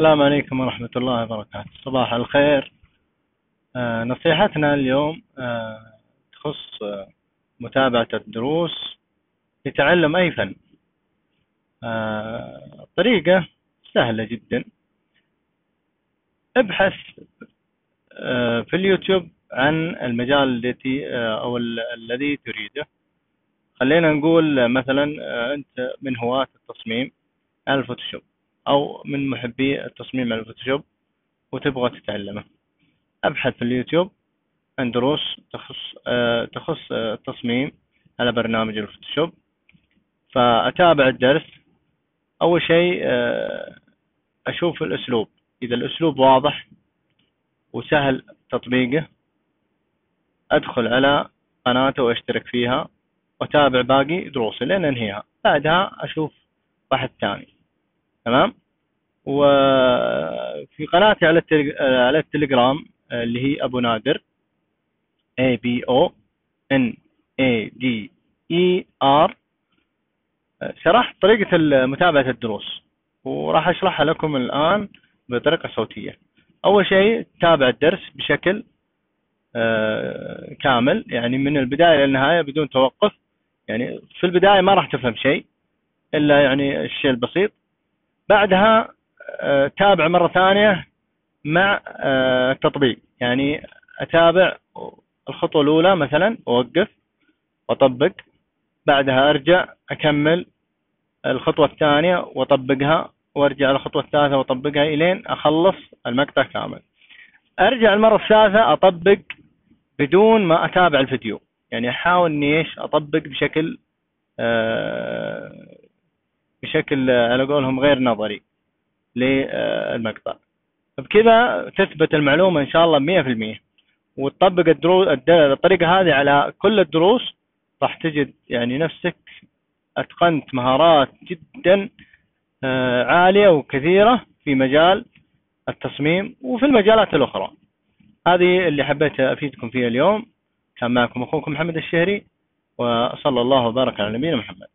السلام عليكم ورحمة الله وبركاته. صباح الخير. آه، نصيحتنا اليوم آه، تخص آه، متابعة الدروس لتعلم أي فن. الطريقة سهلة جدا. ابحث في اليوتيوب عن المجال التي أو الذي تريده. خلينا نقول مثلا أنت من هواة التصميم الفوتوشوب أو من محبي التصميم على الفوتوشوب وتبغى تتعلمه. أبحث في اليوتيوب عن دروس تخص آه، تخص التصميم على برنامج الفوتوشوب. فأتابع الدرس. أول شيء آه، أشوف الأسلوب. إذا الأسلوب واضح وسهل تطبيقه أدخل على قناته وأشترك فيها وأتابع باقي دروسي لين أنهيها. بعدها أشوف واحد ثاني. تمام؟ وفي قناتي على على التليجرام اللي هي أبو نادر A B O N A D E R. شرحت طريقة متابعة الدروس وراح أشرحها لكم الآن بطريقة صوتية. أول شيء تابع الدرس بشكل آه، كامل يعني من البداية للنهاية بدون توقف. يعني في البداية ما راح تفهم شيء إلا يعني الشيء البسيط. بعدها آه، تابع مرة ثانية مع آه، التطبيق. يعني أتابع الخطوة الأولى مثلا أوقف وأطبق بعدها أرجع أكمل الخطوة الثانية وأطبقها وأرجع الخطوة الثالثة وأطبقها إلين أخلص المقطع كامل. أرجع المرة الثالثة أطبق بدون ما أتابع الفيديو. يعني أحاول إني إيش أطبق بشكل آه بشكل على قولهم غير نظري للمقطع. بكذا تثبت المعلومة إن شاء الله مية في المية. وتطبق الدروس الطريقة هذه على كل الدروس راح تجد يعني نفسك أتقنت مهارات جدا آه، عالية وكثيرة في مجال التصميم وفي المجالات الأخرى. هذه اللي حبيت أفيدكم فيها اليوم. كان معكم أخوكم محمد الشهري وصلى الله وبارك على نبينا محمد.